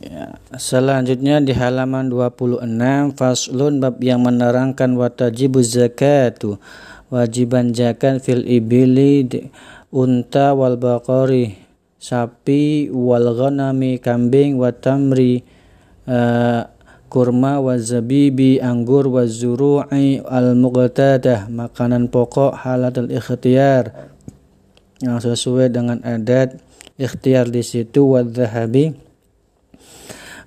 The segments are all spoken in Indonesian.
Ya, selanjutnya di halaman 26 faslun bab yang menerangkan watajibuz zakatu wajiban zakat fil ibili unta wal baqari sapi wal ghanami kambing wa tamri uh, kurma wa zabibi anggur wa zuru'i al muqtadah makanan pokok halatul ikhtiyar yang sesuai dengan adat ikhtiar di situ wa dhahabi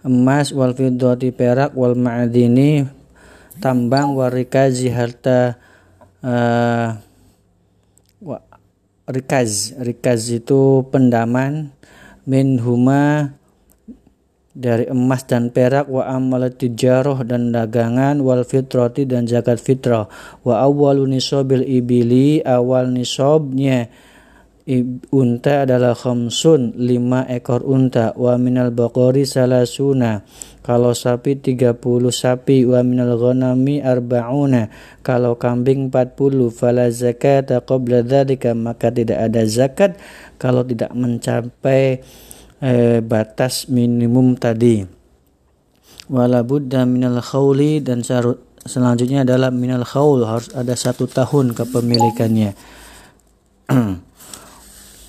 emas wal fiddati perak wal ma'adini tambang warikazi harta uh, rikaz. Rikaz itu pendaman min huma dari emas dan perak wa amal tijaroh dan dagangan wal fitrati dan zakat fitrah. Wa awwalu nisabil ibili awal nisabnya unta adalah khamsun lima ekor unta. Wa minal baqari salasuna. Kalau sapi 30 sapi. Wa minal ghanami arbauna. Kalau kambing 40 fala zakat qabla dzalika maka tidak ada zakat kalau tidak mencapai eh, batas minimum tadi. Wala budda minal khawli. Dan selanjutnya adalah minal khaul. Harus ada satu tahun kepemilikannya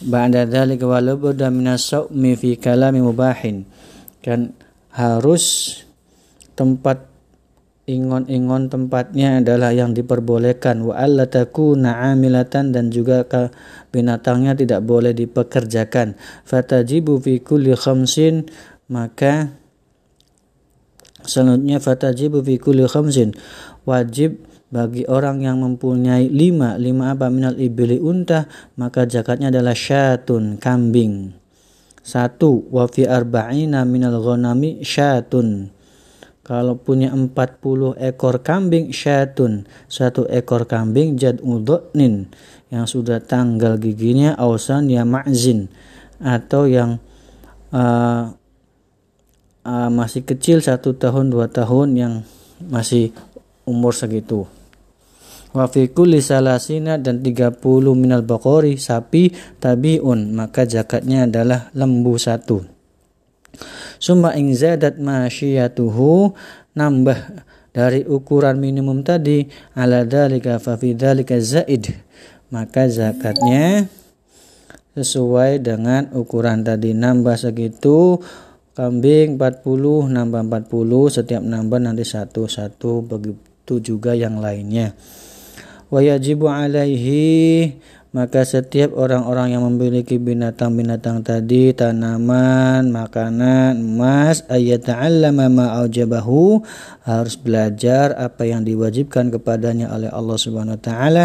ba'da dzalika wa labudda min as-sawmi fi kalami mubahin. Kan harus tempat ingon-ingon tempatnya adalah yang diperbolehkan. Wa alla takuna amilatan dan juga binatangnya tidak boleh dipekerjakan. Fatajibu fi kulli khamsin maka selanjutnya fatajibu fi kulli khamsin. Wajib bagi orang yang mempunyai lima lima apa? Minal ibili unta maka zakatnya adalah syatun kambing. Satu wafi arba'ina minal ghanami syatun. Kalau punya 40 ekor kambing syatun. Satu ekor kambing jad udhnin yang sudah tanggal giginya ausan ya ma'zin. Atau yang uh, uh, masih kecil satu tahun dua tahun yang masih umur segitu wa fi kulli salasina dan 30 minal baqori sapi tabiun. Maka zakatnya adalah lembu satu. Summa in zadat masyiyatuhu nambah dari ukuran minimum tadi ala dalika fa fi zaid. Maka zakatnya sesuai dengan ukuran tadi. Nambah segitu kambing 40 nambah 40 setiap nambah nanti satu-satu. Begitu juga yang lainnya wajibu alaihi maka setiap orang-orang yang memiliki binatang-binatang tadi tanaman, makanan, emas ayat ta'allama ma aujabahu harus belajar apa yang diwajibkan kepadanya oleh Allah Subhanahu wa taala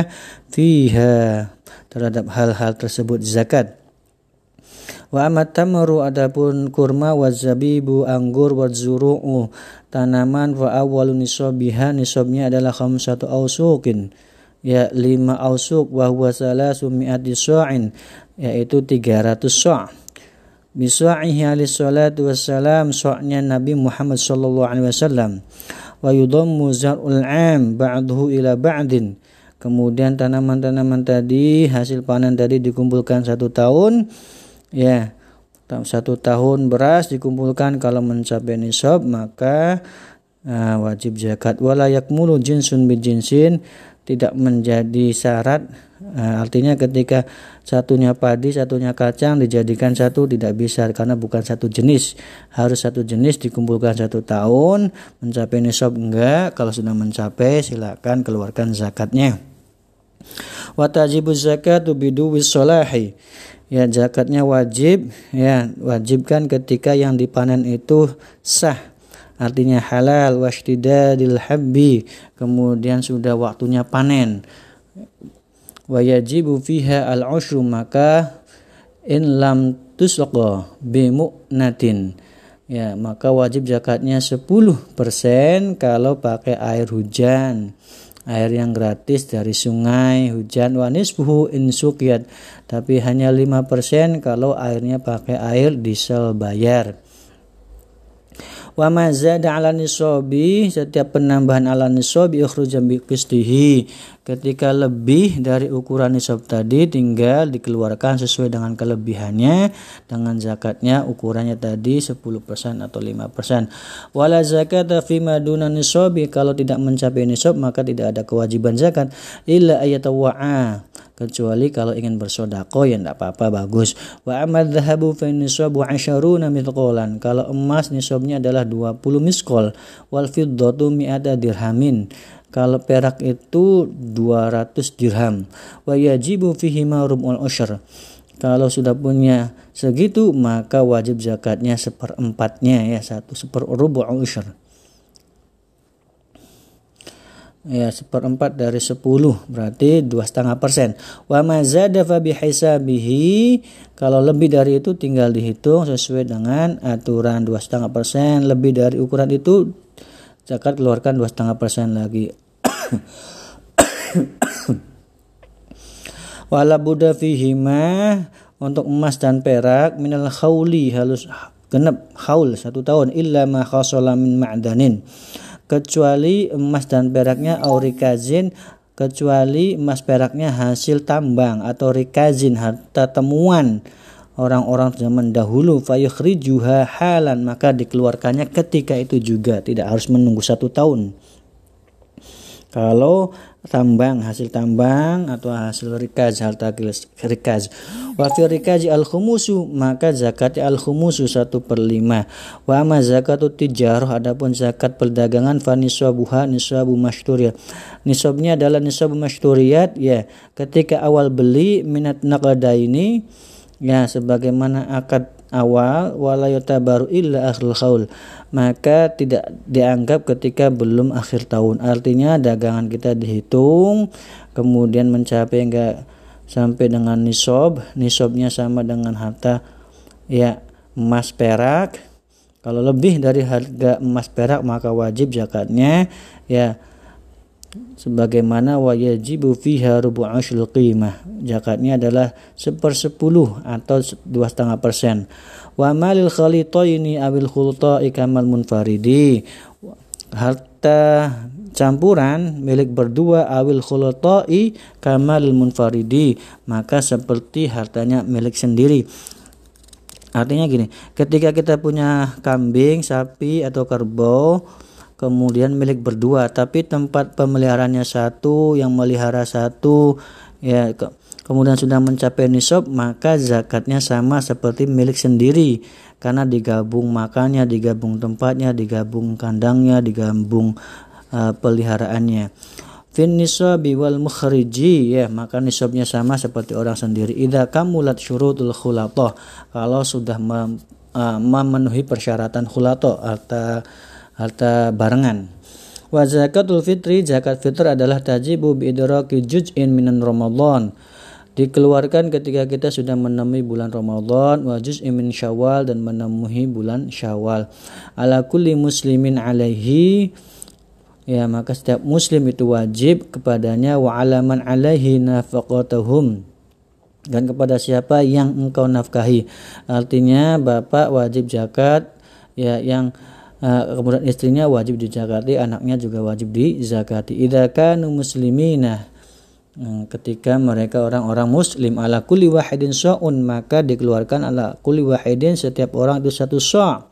fiha terhadap hal-hal tersebut zakat. Wa amat tamru adapun kurma wa zabibu anggur wa zuru'u tanaman wa awwalu nisabiha nisabnya adalah khamsatu ausukin ya lima ausuk wa huwa salasu mi'ati su'in yaitu 300 su' bisu'ihi alaihi salatu wassalam su'nya Nabi Muhammad sallallahu alaihi wasallam. Wa yudammu zar'ul 'am ba'dahu ila ba'din. Kemudian tanaman-tanaman tadi hasil panen tadi dikumpulkan satu tahun. Ya satu tahun beras dikumpulkan kalau mencapai nisab maka uh, wajib zakat. Wala yakmulu jinsun bi jinsin tidak menjadi syarat uh, artinya ketika satunya padi satunya kacang dijadikan satu tidak bisa karena bukan satu jenis. Harus satu jenis dikumpulkan satu tahun mencapai nisab enggak? Kalau sudah mencapai silakan keluarkan zakatnya. Watajibu zakat bidu wisolahi. Ya zakatnya wajib ya wajibkan ketika yang dipanen itu sah artinya halal washtidadil habbi. Kemudian sudah waktunya panen. Wa yajibu fiha al ushru maka in lam tusqa bimu'natin ya maka wajib zakatnya 10% kalau pakai air hujan. Air yang gratis dari sungai hujan wanis buhu insukiyat tapi hanya 5% kalau airnya pakai air diesel bayar Wa ma zada ala nisabi setiap penambahan ala nisabi ikhrujan bi. Ketika lebih dari ukuran nisab tadi tinggal dikeluarkan sesuai dengan kelebihannya dengan zakatnya ukurannya tadi 10% atau 5%. Wala zakata fi maduna nisabi kalau tidak mencapai nisab maka tidak ada kewajiban zakat illa ayatawa'a kecuali kalau ingin bersodako ya tidak apa-apa bagus. Wa amad dhahabu fa nisabu asyaruna mithqalan. Kalau emas nisabnya adalah 20 miskol. Wal fiddatu mi'ata dirhamin. Kalau perak itu 200 dirham. Wa yajibu fihi rub'ul usyr kalau sudah punya segitu maka wajib zakatnya seperempatnya ya satu seper rubu usyr ya seperempat dari sepuluh berarti dua setengah persen. Wa mazada hisabihi kalau lebih dari itu tinggal dihitung sesuai dengan aturan dua setengah persen. Lebih dari ukuran itu zakat keluarkan dua setengah persen lagi. Wala buddha fihima untuk emas dan perak minal khawli halus genep haul satu tahun. Illa ma khasala min ma'danin kecuali emas dan peraknya aurikazin kecuali emas peraknya hasil tambang atau rikazin harta temuan orang-orang zaman dahulu. Fayukhrijuha halan maka dikeluarkannya ketika itu juga. Tidak harus menunggu satu tahun kalau tambang hasil tambang atau hasil rikaz harta rikaz. Wa fi rikaz al khumusu maka zakat al khumusu satu per lima. Wa ma zakatu tijarah adapun zakat perdagangan fa nisabuha nisabu masyturiyat. Nisabnya adalah nisabu masyturiyat ya. Ketika awal beli minat ini ya sebagaimana akad awal walayota baru illa akhir khaul. Maka tidak dianggap ketika belum akhir tahun. Artinya dagangan kita dihitung kemudian mencapai enggak sampai dengan nisob nisobnya sama dengan harta ya emas perak. Kalau lebih dari harga emas perak maka wajib zakatnya ya sebagaimana wajibu fiha rubu ashul qimah. Zakatnya adalah sepersepuluh atau dua setengah persen. Wa malil khalitaini awil khulta'i kamal munfaridi. Harta campuran milik berdua awil khulta'i kamal munfaridi. Maka seperti hartanya milik sendiri. Artinya gini ketika kita punya kambing sapi atau kerbau kemudian milik berdua. Tapi tempat pemeliharaannya satu yang melihara satu ya ke, kemudian sudah mencapai nisab maka zakatnya sama seperti milik sendiri. Karena digabung makannya digabung tempatnya digabung kandangnya digabung uh, peliharaannya. Fin nisabi wal mukhriji ya maka nisabnya sama seperti orang sendiri. Idza kamulat syurutul khulata kalau sudah mem, uh, memenuhi persyaratan khulata atau harta barengan. Wa zakatul fitri zakat fitr adalah tajibu bi idraki juz'in minan Ramadan. Dikeluarkan ketika kita sudah menemui bulan Ramadan wa juz'in min Syawal dan menemui bulan Syawal. Ala kulli muslimin alaihi ya maka setiap muslim itu wajib kepadanya wa alaman alaihi nafaqatuhum dan kepada siapa yang engkau nafkahi artinya bapak wajib zakat ya yang kemudian istrinya wajib dizakati, anaknya juga wajib dizakati. Idza kanu muslimina uh, ketika mereka orang-orang muslim ala kulli wahidin sa'un maka dikeluarkan ala kulli wahidin setiap orang itu satu sa'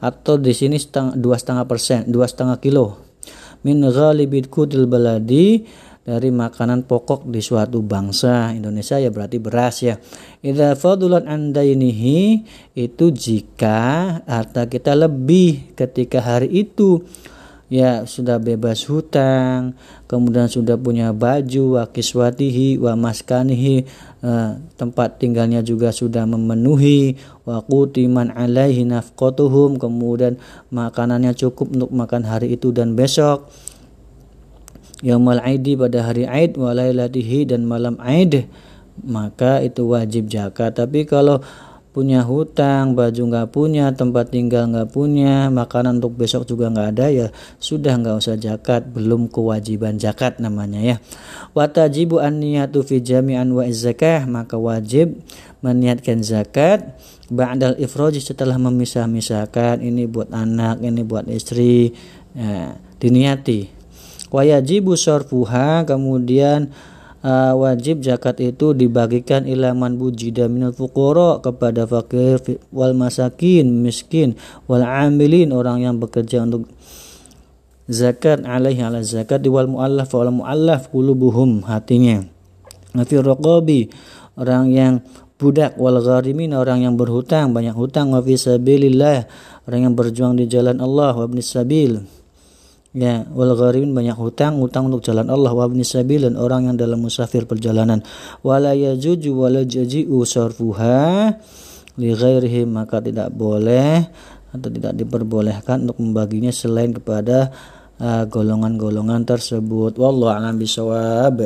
atau di sini setengah, dua setengah persen dua setengah kilo min ghalibid kudil baladi dari makanan pokok di suatu bangsa Indonesia ya berarti beras ya. Idza fadulat andainihi itu jika harta kita lebih ketika hari itu ya sudah bebas hutang kemudian sudah punya baju wa kiswatihi wa maskanihi eh, tempat tinggalnya juga sudah memenuhi wa qutiman alaihi nafqatuhum kemudian makanannya cukup untuk makan hari itu dan besok yaumal aidi pada hari aid walailatihi dan malam aid maka itu wajib zakat. Tapi kalau punya hutang, baju nggak punya, tempat tinggal nggak punya, makanan untuk besok juga nggak ada ya sudah nggak usah zakat, belum kewajiban zakat namanya ya. Watajibu an niyatu fi jami'an wa zakah maka wajib meniatkan zakat ba'dal ifroj setelah memisah-misahkan. Ini buat anak ini buat istri ya, diniati wajibu sorfuha kemudian uh, wajib zakat itu dibagikan ilaman bujida minal fuqara kepada fakir wal masakin miskin wal amilin orang yang bekerja untuk zakat alaihi ala zakat wal muallaf wal muallaf qulubuhum hatinya. Fi raqabi orang yang budak wal gharimin orang yang berhutang banyak hutang. Wa fi sabilillah orang yang berjuang di jalan Allah wa sabil ya wal gharimin banyak hutang hutang untuk jalan Allah. Wa ibnis sabil dan orang yang dalam musafir perjalanan. Wala yajuju wala jaji'u sarfuha li ghairihi maka tidak boleh atau tidak diperbolehkan untuk membaginya selain kepada uh, golongan-golongan uh, tersebut. Wallahu a'lam bisawab